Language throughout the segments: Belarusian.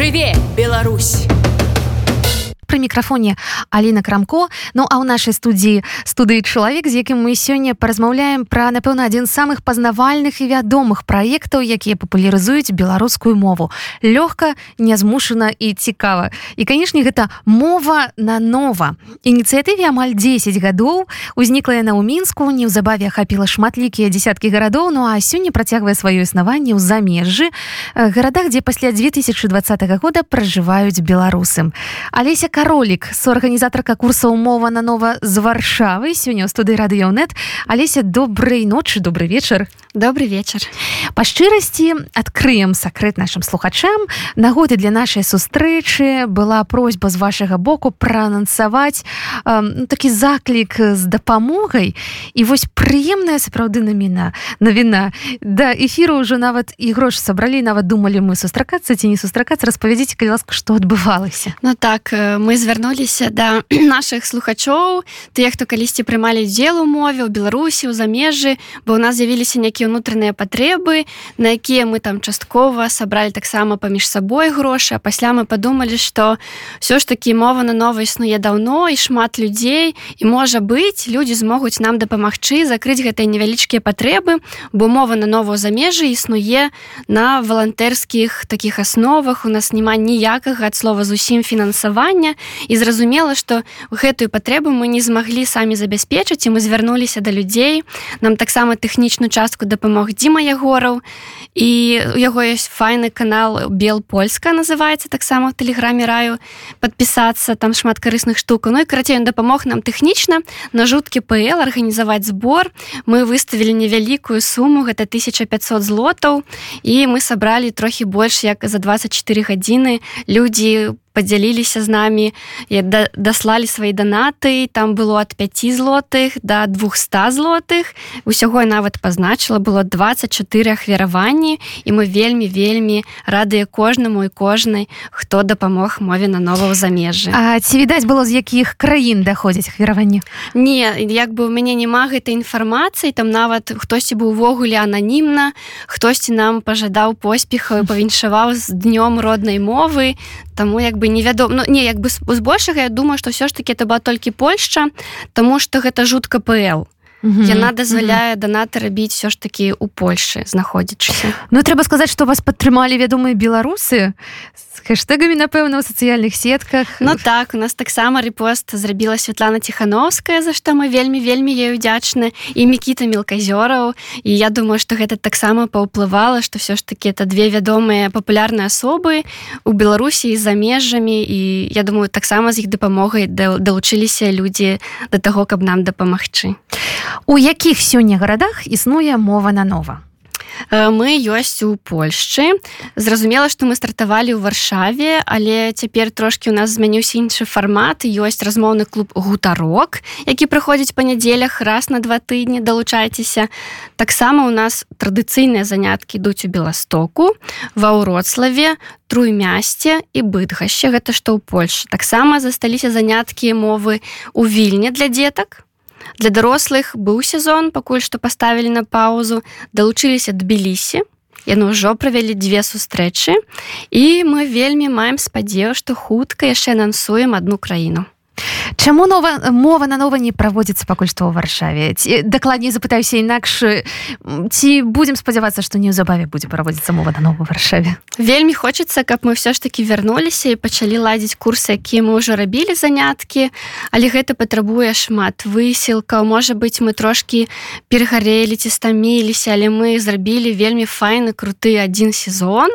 жыве Беларусь пры мікрафоне Аліна крамко. Ну а ў нашай студіі студыі чалавек з якім мы сёння паразмаўляем пра напэўна адзін з самых пазнавальных і вядомых праектаў якія папулярызуюць беларускую мову. Лёгка нязмушана і цікава. І канешне гэта мова на нова ініцыятыве амаль 10 гадоў. Узнікла яна ў мінску неўзабаве ахапіла шматлікія десяткі гарадоў Ну а сёння працягвае сваё існаванне ў замежжы гарадах дзе пасля 2020 года пражываюць беларусам алеся как каролік суарганізатарка курса умова на нова з варшавы. Сёння ў студыі радыёнет алеся добрый ночы добрый вечар добрый вечар па шчырасці адкрыем сакрэт нашим слухачам. Нагоды для нашай сустрэчы была просьба з вашага боку праанансаваць э, такі заклік з дапамогай і вось прыемная сапраўды навіна навіна. Да эфіру ўжо нават і грошы сабралі нават думалі мы сустракацца ці не сустракацца распавядзіце калі ласка што адбывалася. Ну так мы мы звярнуліся да наших слухачоў тыя хто калісьці прымалі удзел у мове ў беларусі у замежжы бо у нас з'явіліся нейкія ўнутраныя патрэбы на якія мы там часткова сабралі таксама паміж сабой грошы а пасля мы падумалі што все ж такі мова на нова існуе даўно і шмат людзей і можа быць людзі змогуць нам дапамагчы закрыць гэтыя невялічкія патрэбы бо мова на новую замежжы існуе на валантэрскіх таких асновах. У нас няма ніякага ад слова зусім фінансавання і зразумела што гэтую патрэбу мы не змаглі самі забяспечыць і мы звярнуліся да людзей. Нам таксама тэхнічную частку дапамог Дзіма ягораў. І у яго ёсць файны канал бел польска называется таксама в тэлеграме раю подпісацца там шмат карысных штук. Ну і карацей ён дапамог нам тэхнічна на жуткі пл арганізаваць збор. Мы выставілі невялікую суму гэта 1500 злотаў і мы сабралі трохі больш як за 24 гадзіны. Людзі по подзяліліся з намі да, даслалі свае данаты там было ад 5 злотых до 200 злотых. Усяго нават пазначыла было 24 ахвяраванні. І мы вельмі вельмі радыя кожнаму і кожнай хто дапамог мове на нового замежжа А ці відаць было з якіх краін даходзіць ахвяраванне не як бы у мяне няма гэтай інфармацыі там нават хтосьці быў увогуле ананімна хтосьці нам пажадаў поспехаў павіншаваў з днём роднай мовы. Таму як бы невядома ну, не як бы збольшага я думаю што ўсё ж таки это была толькі Польшча Таму што гэта жутка ПЛ яна дазваляе данаты рабіць все ж таки у Польшы знаходзячыся. Ну трэба сказаць што вас падтрымалі вядомыя беларусы з хэштегамі напэўна у сацыяльных сетках. Ну так у нас таксама рэпост зрабіла Святлана ціхановская за што мы вельмі вельмі ей удзячны і мікіта мелказёраў і я думаю што гэта таксама паўплывала што все ж таки это две вядомыя папулярныя асобы у Беларусі за межамі. І я думаю таксама з іх дапамогай далучыліся людзі да таго каб нам дапамагчы. У якіх сёння гарадах існуе мова на нова? Э, мы ёсць у Польшчы. Зразумела, што мы стартавалі ў варшаве, але цяпер трошкі у нас змяніўся іншы фармат. ёсць размоўны клуб гутарок, які прыходзіць па нядзелях раз на два тыдні далучайцеся. Таксама у нас традыцыйныя заняткі ідуць у Беластоку, ва ўроцлаве, труймясце і бытгаще гэта што ў Польшы. Таксама засталіся заняткі мовы ў вільні для дзетак Для дарослых быў сезон, пакуль што паставілі на паузу, далучыліся тбілісі. Яны ўжо правялі дзве сустрэчы і мы вельмі маем спадзею, што хутка яшчэ анансуем адну краіну. Чаму нова мова на нова не праводзіцца пакуль што ў варшаве? Ці дакладней запытаюся інакш ці будзем спадзявацца што неўзабаве будзе праводзіцца мова на нову варшаве? Вельмі хочацца каб мы ўсё ж таки вярнуліся і пачалі ладзіць курсы якія мы ўжо рабілі заняткі. Але гэта патрабуе шмат высілкаў. Можа быть мы трошки перагарэлі ці стаміліся але мы зрабілі вельмі файны круты адзін сезон.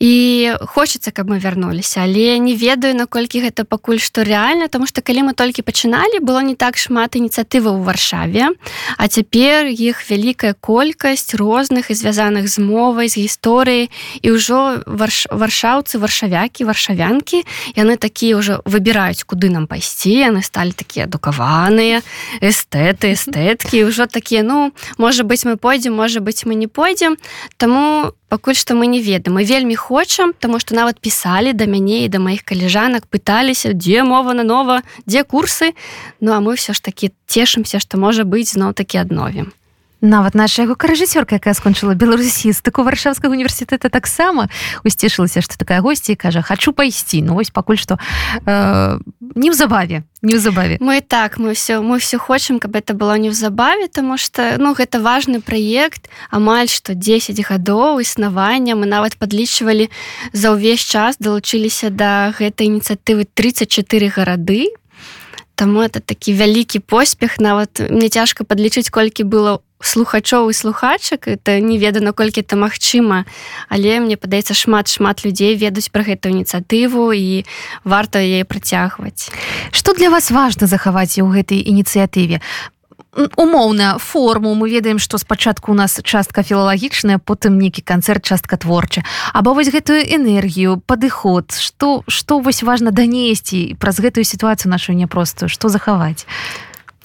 І хочацца каб мы вярнуліся. Але не ведаю наколькі гэта пакуль што рэальна тому что калі мы толькі пачыналі было не так шмат ініцыятывы ў варшаве а цяпер іх вялікая колькасць розных і звязаных з мовай з гісторыяй і ўжо варш варшаўцы варшавякі варшавянкі яны такія ўжо выбіраюць куды нам пайсці яны сталі такія адукаваныя эстэты эстэткі ўжо такія ну можа быть мы пойдзем можа быть мы не пойдзем таму пакуль што мы не ведаем. Мы вельмі хочам тому что нават пісалі да мяне і да маіх каліжанак пыталіся дзе мова на нова дзе курсы. Ну а мы все ж таки цешымся што можа быць зноў такі адновім нават наша яго карэжысёрка якая скончыла беларусістыку варшавскага універсітэта таксама усцішылася што такая госці кажа хочу пайсці ну вось пакуль што э, неўзабаве неўзабаве. Мы так мы все мы все хочам каб это было неўзабаве тому что ну гэта важны праект амаль што 10 гадоў існавання. Мы нават падлічвалі за ўвесь час далучыліся да гэтай ініцыятывы 34 гарады Таму это такі вялікі поспех. Нават мне цяжка падлічыць колькі было слухачоў і слухачак это не веда наколькі это магчыма але мне падаецца шмат шмат людзей ведаюць пра гэтую ініцыятыву і варта яе працягваць. Что для вас важно захаваць у гэтай ініцыятыве умоўна форму. Мы ведаем што спачатку у нас частка філалагічная потым нейкі канцэрт частка творча або вось гэтую энергію падыход что что вось важна данесці праз гэтую сітуацыю нашу няпростую что захаваць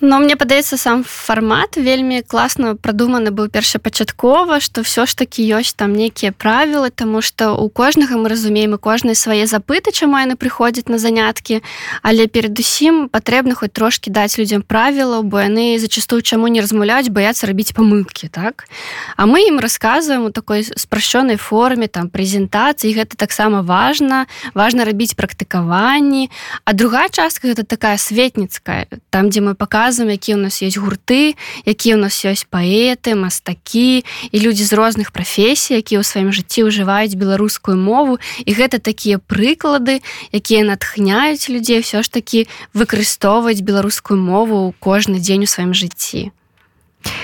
Но мне падаецца сам фармат вельмі класна прадуманы быў першапачаткова, што ўсё ж такі ёсць там нейкія правілы, таму што у кожнага мы разумеем і кожныя свае запыты, чаму яны прыходзяць на заняткі, але перадусім патрэбна хоць трошкі даць людзям правілаў, бо яны зачастую чаму не размаўляюць, баяцца рабіць памылкі так. А мы ім расказваем у такой спрашчонай форме там прэзентацыі гэта таксама важна, важна рабіць практыкаванні. А другая частка гэта такая светніцкая, там дзе мы паказваем разам якія у нас есть гурты якія у нас ёсць паэты мастакі і людзі з розных прафесій якія ў сваім жыцці ўжываюць беларускую мову. І гэта такія прыклады якія натхняюць людзей все ж такі выкарыстоўваць беларускую мову кожны дзень у сваім жыцці.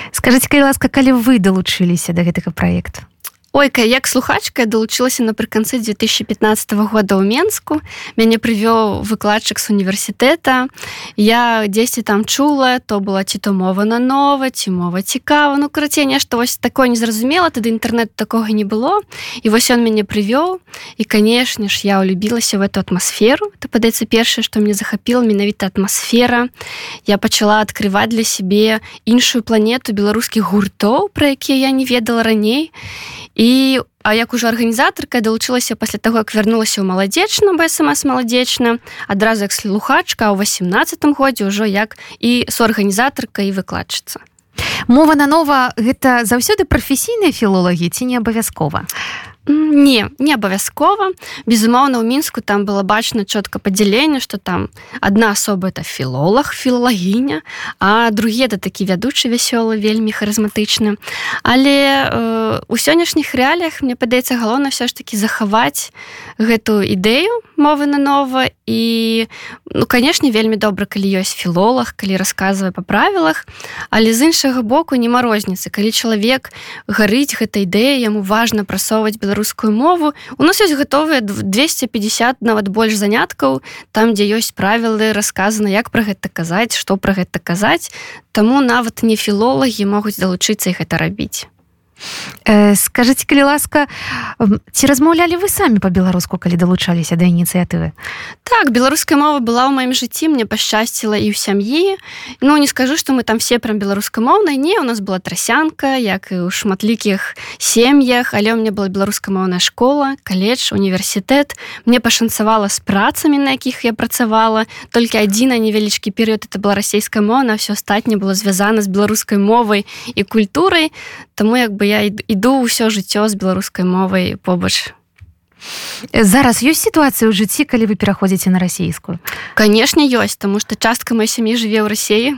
Скажитеце калі ласка калі вы далучыліся до гэтага проекту Ойка, як слухачка далучылася напрыканцы 2015 года ў Мску. мяне прывёў выкладчык з універсітэта. Я дзесьці там чула, то была ці то мова на нова, ці мова цікава. Ну карацей нешта вось такое незразумела, тады інтэрнэт такога не было. І вось ён мяне прывёў. І канешне ж, я улюбілася в эту атмасферу. Это падаецца першае, што мне захапіла менавіта атмасфера. Я пачала адкрываць для сябе іншую планету беларускіх гуртоў, пра якія я не ведала раней і а як уже арганізатарка далучылася пасля таго як вярнулася ў маладзечна бы смс маладзечна адразу як слухачка ў 18 годзе ўжо як і суарганізатарка і выкладчыца мова на нова гэта заўсёды прафесійныя філолагі ці не абавязкова Не, не абавязкова. Безумоўна, у мінску там было бачна чётка падзяленне, што там адна асоба это філолог, філалагіня, а другі это такі вядучы вясёлы, вельмі харызматычны. Але э, у сённяшніх рэаліях мне падаецца галоўна ўсё ж такі захаваць гэтую ідэю мовы на нова і ну канешне вельмі добра, калі ёсць філолог, калі расказвае па правілах, але з іншага боку не марозніцы, калі чалавек гарыць гэтай ідэі, яму важна прасоўваць беларус беларускую мову у нас ёсць гатовыя 250 нават больш заняткаў там дзе ёсць правілы расказана як пра гэта казаць што пра гэта казаць. Таму нават не філолагі могуць далучыцца іх гэта рабіць скажите калі ласка ці размаўлялі вы самі по-беларуску калі далучаліся да ініцыятывы так беларуская мова была ў маім жыцці мне пашчасціла і ў сям'і Ну не скажу что мы там все прям беларускамоўнай не у нас была трасянка як і ў шматлікіх сем'ях але у меня была беларускамоўная школа каледж універсітэт мне пашанцавала з працамі на якіх я працавала толькі адзін невялічкі перыяд это была расійская мова все астатняе было звязана з беларускай мовай і культурай Таму як бы я іду ўсё жыццё з беларускай мовай побач зараз ёсць сітуацыя ў жыцці калі вы пераходзіце на расійскую канешне ёсць тому что частка моей сям'і жыве ў рассіі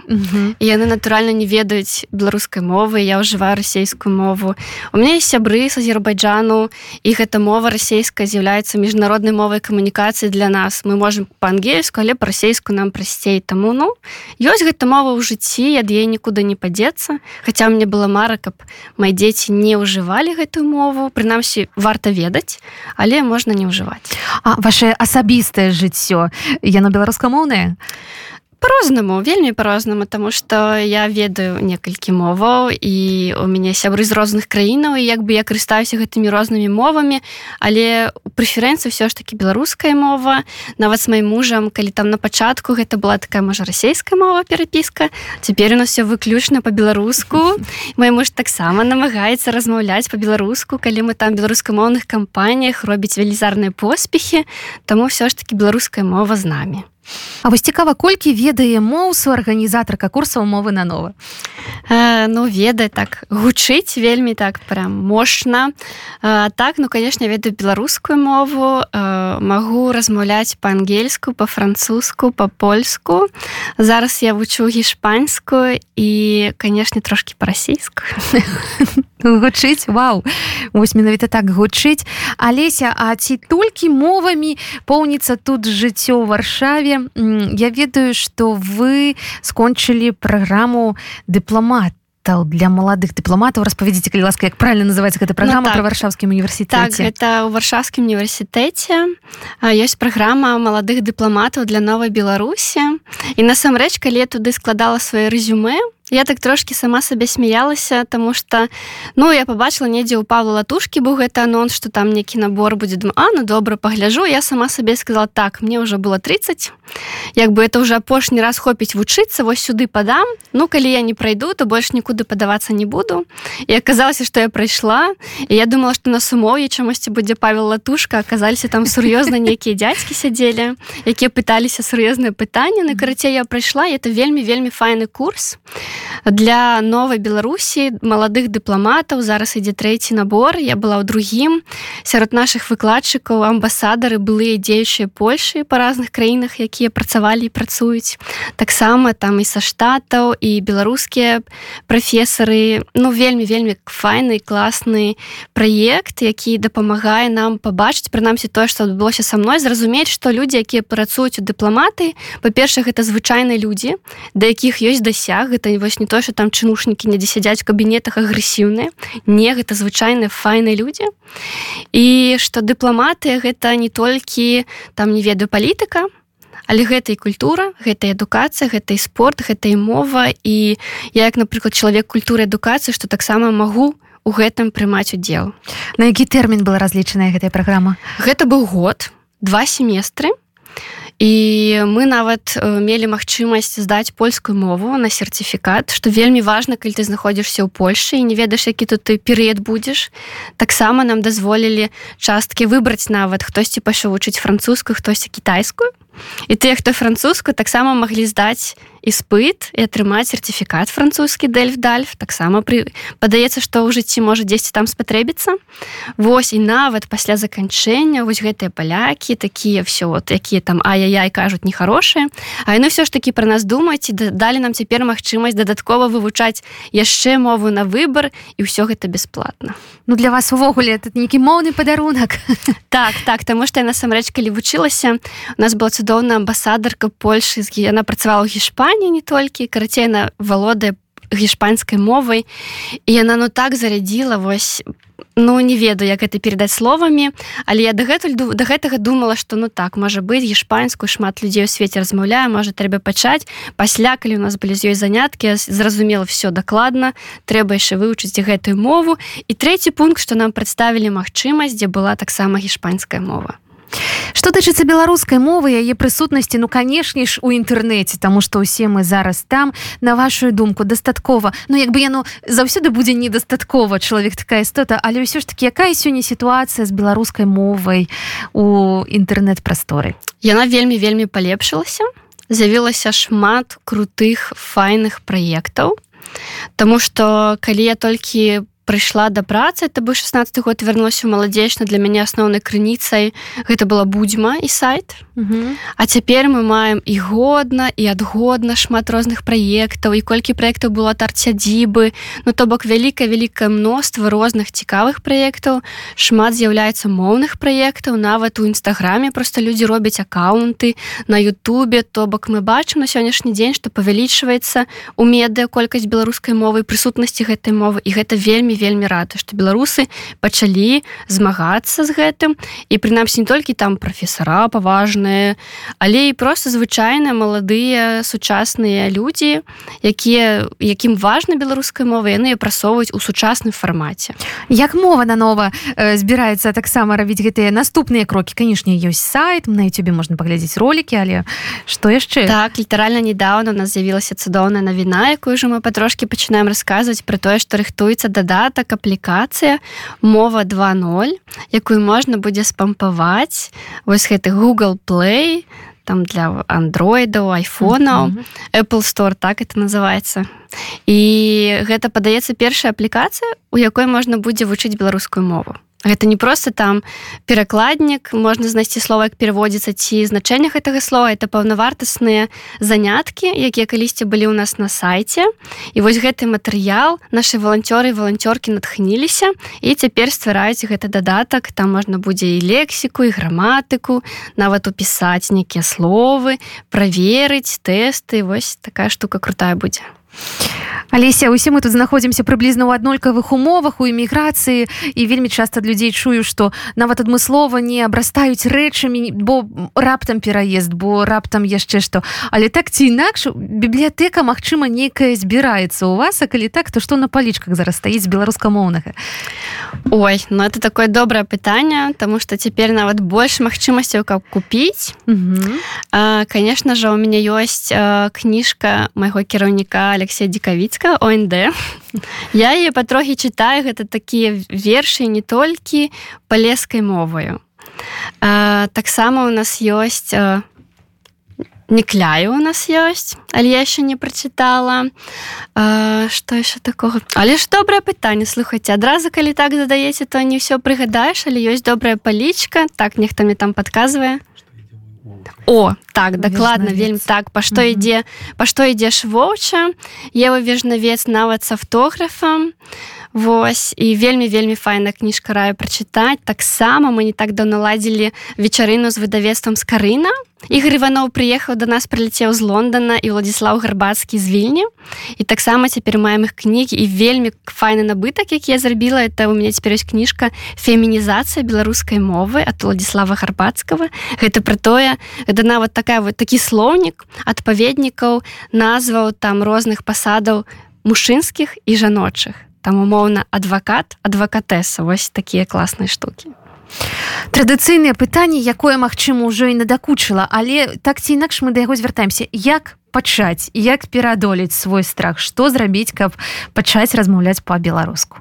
і яны натуральна не ведаюць беларускай мовы я ўжываю расійскую мову. У меня есть сябры с азербайджану і гэта мова расійская з'яўляецца міжнароднай мовай камунікацыі для нас. Мы можем па-ангельску але па-расейску нам прасцей таму ну ёсць гэта мова ў жыцці ад ей нікуды не падзецца хаця мне была мара каб мои дзеці не ўжывалі гэтую мову прынамсі варта ведаць але але можна не ўжываць а ваше асабістае жыццё яно беларускамоўнае по-рознаму вельмі по-рознаму тому что я ведаю некалькі моваў і у мяне сябры з розных краінаў і як бы я карыстаюся гэтымі рознымі мовамі але у прэферэнцыі ўсё ж таки беларуская мова. Нават с маім мужам калі там на пачатку гэта была такая можа расійская мова перапіска цяпер у нас все выключна по-беларуску мой муж таксама намагаецца размаўляць по-беларуску калі мы там беларускамоўных кампаніях робіць велізарныя поспехи таму все ж таки беларуская мова з намі А вось цікава колькі ведае моўсу арганізатарка курсаў мовы на нова э, ну ведае так гучыць вельмі так прям мощна. Э, так ну конечно ведаю беларускую мову э, магу размаўляць па-ангельску па-французску па-польску. Зараз я вучу гішпанскую і канешне трошки па-расійску. Гучыць Вау! Вось менавіта так гучыць. Алеся А ці толькі мовамі поўніцца тут жыццё ў варшаве я ведаю что вы скончылі праграму дыпламат для маладых дыпламатаў распавядзіце калі ласка як правильно называется гэта праграма ну, так. варшаўскім універсітэце так, это ў варшаўскім універсітэце ёсць праграма маладых дыпламатаў для новай беларусі і насамрэч калі туды складала свае рэзюме Я так трошки сама сабе смяялася тому что ну я побачила недзе у Павла латушки быў гэта анонс что там некі набор будет а ну добра погляжу я сама сабе сказала так мне уже было 30 як бы это уже апошні раз хопіць вучыцца вось сюды падам ну калі я не пройду то больш нікуды падавацца не буду і аказалася что я прайшла і я думала что на сумове чамусьці будзе Павел латушка. Аказаліся там сур'ёзна нейкія дзядзькі сядзелі якія пыталіся сур'ёзныя пытанні на карацей я прайшла это вельмі вельмі файны курс. і для новай беларусі маладых дыпламатаў зараз ідзе трэці набор. Я была ў другім. Сярод наших выкладчыкаў амбасадары былыя дзеючыя польшы па разных краінах якія працавалі і працуюць. Таксама там і са штатаў і беларускія прафесары. Ну вельмі вельмі файны класны праект які дапамагае нам пабачыць прынамсі тое што адбылося са мной зразумець што людзі якія працуюць у дыпламаты па-першых это звычайныя людзі да якіх ёсць дасяг гэта вось не то что там чынушнікі недзе сядзяць кабінетах агрэсіўныя. Не гэта звычайныя файныя людзі. І што дыпламатыя гэта не толькі там не ведаю палітыка але гэта і культура гэта адукацыя гэта і спорт гэта і мова. І я як напрыклад чалавек культуры адукацыі што таксама магу у гэтым прымаць удзел. На які тэрмін была разлічаная гэтая праграма? Гэта быў год два семестры. і мы нават мелі магчымасць здаць польскую мову на сертыфікат што вельмі важна калі ты знаходзішся ў Польшы і не ведаеш які тут ты перыяд будзеш. Таксама нам дазволілі часткі выбраць нават хтосьці пайшоў вучыць французскую хтосьці кітайскую і тыя хто французскую таксама маглі здаць іспыт і атрымаць сертыфікат французскі дельф дальф таксама пры падаецца што ў жыцці можа дзесьці там спатрэбіцца. Вось і нават пасля заканчэння вось гэтыя палякі такія все вот якія там ай-яй кажуць нехарошыя. А яны ўсё ж такі пра нас думаць і далі нам цяпер магчымасць дадаткова вывучаць яшчэ мову на выбар і ўсё гэта бесплатна Ну для вас увогуле этот нейкі моўны падарунак так так таму што я насамрэч калі вучылася у нас была цудоўная амбасадарка Польшы яна працавала ў гішпаніі не толькі карацейна валодае гішпанскай мовай і яна ну так зарядзіла вось ну не ведаю як это перадаць словамі але я дагэтуль да гэтага думала что ну так можа быць гішпанскую шмат людзей у свеце размаўляю можа трэба пачаць. Пасля калі у нас былі з ёй заняткі зразумела все дакладна трэба яшчэ вывучыць гэтую мову. І трэці пункт што нам прадставілі магчымасць дзе была таксама гішпанская мова что тычыцца беларускай мовы яе прысутнасці ну канешне ж у інтэрнэце тому что ўсе мы зараз там на вашу думку дастаткова ну як бы яно заўсёды будзе недастаткова чалавек такая істота але ўсё ж таки якая сёння сітуацыя з беларускай мовай у інтэрнэт-прасторы? Яна вельмі вельмі палепшылася з'явілася шмат крутых файных праектаў Таму что калі я толькі по прыйшла да працы это бы 16 год вярнулася маладзечна для мяне асноўнай крыніцай. Гэта была будзьма і сайт. А цяпер мы маем і годна і адгодна шмат розных праектаў і колькі праектаў было тарцядзібы ну то бок вялікае вялікае мноства розных цікавых праектаў. Шмат з'яўляецца моўных праектаў. Нават у нстаграме просто людзі робяць аккаунты. На Ютубе то бок мы бачым на сённяшні дзень што павялічваецца у медыа колькасць беларускай мовы прысутнасці гэтай мовы. І гэта вельмі вельмі рады што беларусы пачалі змагацца з гэтым. І прынамсі не толькі там прафесара паважныя але і просто звычайныя маладыя сучасныя людзі якія якім важна беларускай мовы яны прасоўваюць у сучасным фармаце. Як мова нанова э, збіраецца таксама рабіць гэтыя наступныя крокі? Канешне ёсць сайт на тебе можна паглядзець ролики але что яшчэ? Так літаральна недавно у нас з'явілася цудоўная навіна якую же мы патрошки пачынаем расказваць про тое што рыхтуецца дадатак дадатак аплікацыя мова 20 якую можна будзе спампаваць. Вось гэты google play там для андроидаў айфонаў mm -hmm. Apple store так это называется і гэта падаецца першая аплікацыя у якой можна будзе вучыць беларускую мову Гэта не просто там перакладнік можна знайсці слова як пераводзіцца ці значэннях гэтага слова. Это паўнавартасныя заняткі якія калісьці былі ў нас на сайце. І вось гэты матэрыял нашы валанцёры валанцёркі натхніліся і цяпер ствараюць гэты дадатак. Там можна будзе і лексіку і граматыку нават упісаць нейкія словы праверыць тэсты. Вось такая штука крутая будзе Алеся усе мы тут знаходзімся прыблізна ў аднолькавых умовах у эміграцыі і вельмі часта людзей чую што нават адмыслова не абрастаюць рэчамі бо раптам пераезд бо раптам яшчэ што. Але так ці інакш бібліятэка Мачыма нейкая збіраецца у вас а калі так то што на палічках зараз стаіць беларускамоўнага? Ой ну это такое добрае пытанне тому что цяпер нават больш магчымасцяў каб купіць. Конечно же у мяне ёсць кніжка майго кіраўніка Алексея Дикавіцка ОНД. Я яе патрохі чытаю гэта такія вершы не толькі палескай моваю. Таксама у нас ёсць не кляю у нас ёсць, але я яшчэ не прачытала што яшчэ такога. Але ж добрае пытанне слухайце адразу калі так задаеце, то не ўсё прыгадаеш, але ёсць добрая палічка, так нехта мне там падказвае. О так дакладна вельмі так па што ідзе па што ідзеш воўча Ева вежнавец нават з автографам Вось. І вельмі вельмі файна кніжка раю прачытаць. Таксама мы не так даўно ладзілі вечарыну з выдавецтвам з карына Ігор Іванов прыехаў до нас прыляцеў з Лондона і Владзіслав гарбацкі з вільні. І таксама цяпер маем іх кнігі і вельмі файны набытак які я зрабіла. Это у мяне цяпер ёсць кніжка фемінізацыя беларускай мовы от Владзіслава гарбацкага. Гэта пра тое это нават такая вот такі слоўнік адпаведнікаў назваў там розных пасадаў мужчынскіх і жаночых там умоўна адвакат адвакатэса. Вось такія класныя штукі. Традыцыйнае пытанне якое магчыма ўжо і надакучыла але так ці інакш мы да яго звяртаемся. Як пачаць як пераадолець свой страх? Што зрабіць каб пачаць размаўляць по-беларуску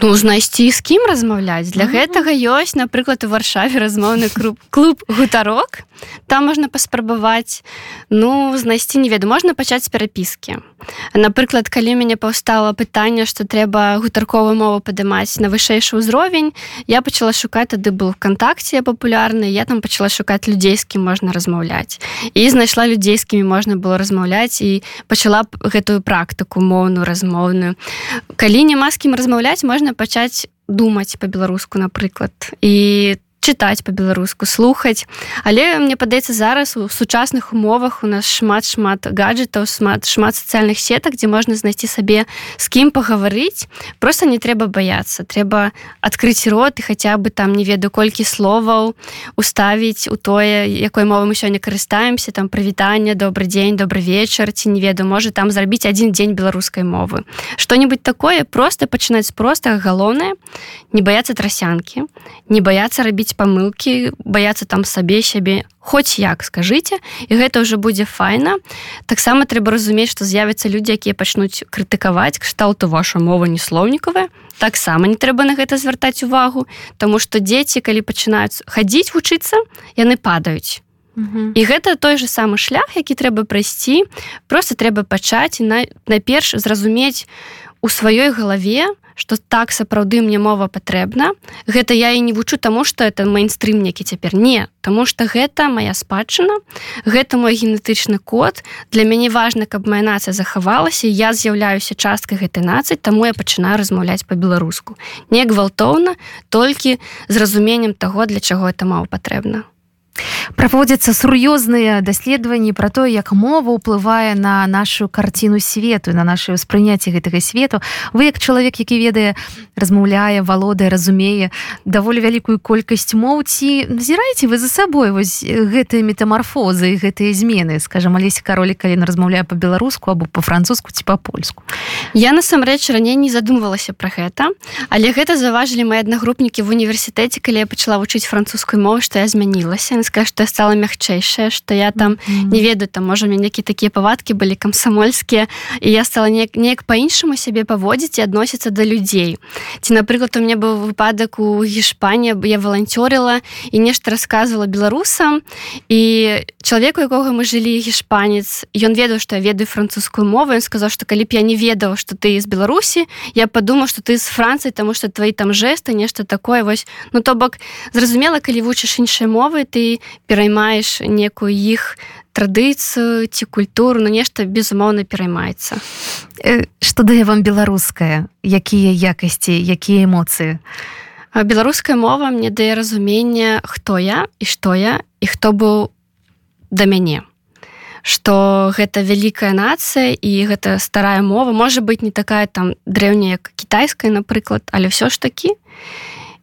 Ну, знайсці з кім размаўляць для гэтага ёсць напрыклад у варшаве размоўны клуб клуб гутарок. Там можна паспрабаваць ну знайсці не веду можна пачаць з перапіскі. Напрыклад калі мяне паўстала пытанне што трэба гутарковую мову падымаць на вышэйшы ўзровень я пачала шукаць тады был вконтакце папулярны я там пачала шукаць людзей з кім можна размаўляць. І знайшла людзей з кімі можна было размаўляць і пачала гэтую практыку моўную размоўную. Калі няма з кім размаўляць можна пачаць думаць по-беларуску напрыклад і чытаць по-беларуску слухаць. Але мне падаецца зараз у сучасных умовах у нас шмат шмат гаджетаў шмат шмат сацыяльных сетак дзе можна знайсці сабе з кім пагаварыць. Просто не трэба баяцца трэба адкрыць рот і хаця бы там не ведаю колькі словаў уставіць у тое якой мовы мы сёння карыстаемся там прывітанне добрый дзень добрый вечар ці не ведаю можа там зрабіць один дзень беларускай мовы. Что-нибудь такое просто пачынаць проста галоўнае не баяцца трасянкі не баяцца рабіць памылкі баяцца там сабе сябе хоць як скажыце і гэта ўжо будзе файна. Таксама трэба разумець што з'явяцца людзі якія пачнуць крытыкаваць кшталту ваша мова не слоўнікавая таксама не трэба на гэта звяртаць увагу Таму што дзеці калі пачынаюць хадзіць вучыцца яны падаюць і гэта той же самы шлях які трэба прайсці. Просто трэба пачаць на найперш зразумець у сваёй галаве что так сапраўды мне мова патрэбна. Гэта я і не вучу таму что это мейнстрим які цяпер. Не Таму что гэта моя спадчына гэта мой генетычны код. Для мяне важна каб моя нацыя захавалася. Я з'яўляюся часткай гэтай нацыі таму я пачынаю размаўляць по-беларуску не гвалтоўна толькі з разуменнем того для чаго это маў патрэбна праводзяцца сур'ёзныя даследаванні пра тое як мова ўплывае на нашу карціну свету на наше ўспрыняцце гэтага свету вы як чалавек які ведае размаўляе валодае разумее даволі вялікую колькасць моў ці назіраеце вы за сабой вось гэтыя метамарфозы гэтыя змены? Скажем алесь каролі калі размаўляе по-беларуску або по-французску ці па-польску. Я насамрэч раней не задумвалася пра гэта але гэта заважылі мои аднагрупнікі в універсітэце калі я пачала вучыць французскую мову што я змянілася скажу што я стала мягчэйшая што я там mm -hmm. не ведаю там можа мне які такія павадкі былі камсамольскія і я стала неяк неяк по-іншаму сябе паводзіць і адносіцца да людзей ці напрыклад у мне быў выпадак у гішпанія я валанцёрыла і нешта рассказывала беларусам і чалавеку якога мы жылі гішпанец ён ведаў што я ведаю французскую мову ён сказаў што калі б я не ведаў што ты з беларусі я падумаў што ты з францыі таму што твои там жесты нешта такое вось ну то бок зразумела калі вучыш іншыя мовы ты пераймаеш некую іх традыцыю ці культуру ну нешта безумоўна пераймаецца. Что дае вам беларуская якія якасці якія эмоцыі? Беларуская мова мне дае разумення хто я і што я і хто быў да мяне. Что гэта вялікая нацыя і гэта старая мова можа быть не такая там дрэўняя як кітайская напрыклад але ўсё ж такі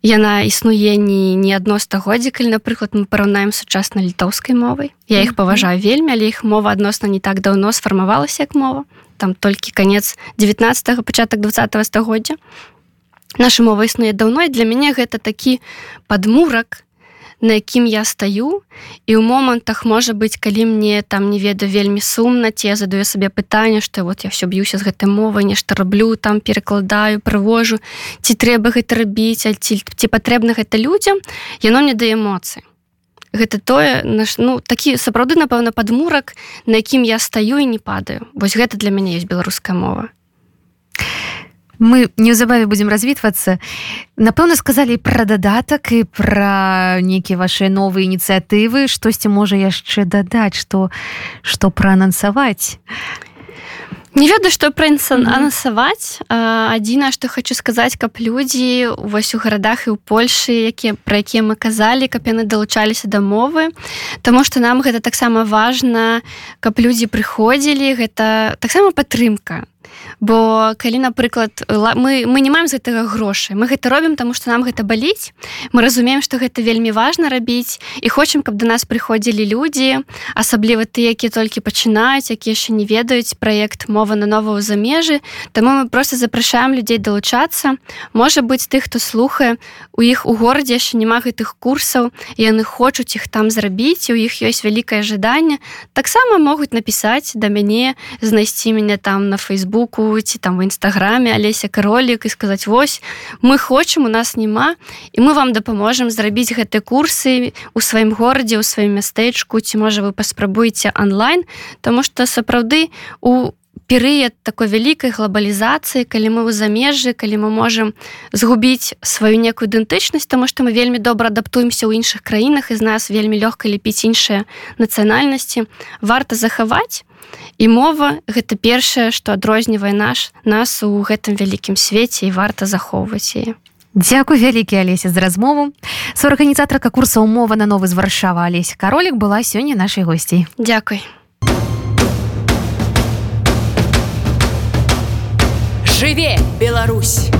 яна існуе не не адно стагоддзя калі напрыклад мы параўнаем сучасна літоўскай мовай. Я іх паважаю вельмі але іх мова адносна не так даўно сфармавалася як мова. Там толькі канец 19 пачатак 20 стагоддзя. Наша мова існуе даўно і для мяне гэта такі падмурак на якім я стаю і ў момантах можа быць калі мне там не ведаю вельмі сумна ці я задаю сабе пытанне што вот я все б'юся з гэтай мовай нешта раблю там перакладаю прывожу ці трэба гэта рабіць ці, ці патрэбна гэта людзям яно мне дае эмоцыі. Гэта тое наш ну такі сапраўды напэўна падмурак на якім я стаю і не падаю. Вось гэта для мяне есть беларуская мова мы неўзабаве будзем развітвацца. Напэўна сказалі пра дадатак і пра нейкія ваши новыя ініцыятывы. Штосьці можа яшчэ дадаць что что праанансаваць. Не ведаю што прынсанансаваць адзінае што хочу сказаць каб людзі вось у гарадах і ў Польшы якія пра якія мы казалі каб яны далучаліся да мовы. Таму што нам гэта таксама важна каб людзі прыходзілі. Гэта таксама падтрымка бо калі напрыклад мы мы не маем з гэтага грошай мы гэта робім таму што нам гэта баліць мы разумеем што гэта вельмі важна рабіць і хочам каб да нас прыходзілі людзі асабліва ты які толькі пачынаюць які яшчэ не ведаюць праект мова на новую замежы таму мы просто запрашаем людзей далучацца. Можа быць тых хто слухае у іх у горадзе яшчэ няма гэтых курсаў яны хочуць іх там зрабіць у іх ёсць вялікае жаданне. Таксама могуць напісаць да мяне знайсці мяне там на фейсбуку ці там в нстаграме алеся каролік і сказаць вось мы хочам у нас няма і мы вам дапаможам зрабіць гэтыя курсы у сваім горадзе у сваім мястэчку ці можа вы паспрабуеце онлайн Таму что сапраўды у перыяд такой вялікай глобалізацыі калі мы ў замежжы калі мы можемм згубіць сваю некую ідэнтычнасць тому что мы вельмі добра адаптуемся ў іншых краінах і з нас вельмі лёгка ліпіць іншыя нацыянальнасці варта захаваць і мова гэта першае што адрознівае наш нас у гэтым вялікім свеце і варта захоўваць яе. Дякую вялікі алеся з размову. Суарганізатарка курса умова на новы з варшава алесь каролік была сёння нашай госцей. Дякуй жыве Беларусь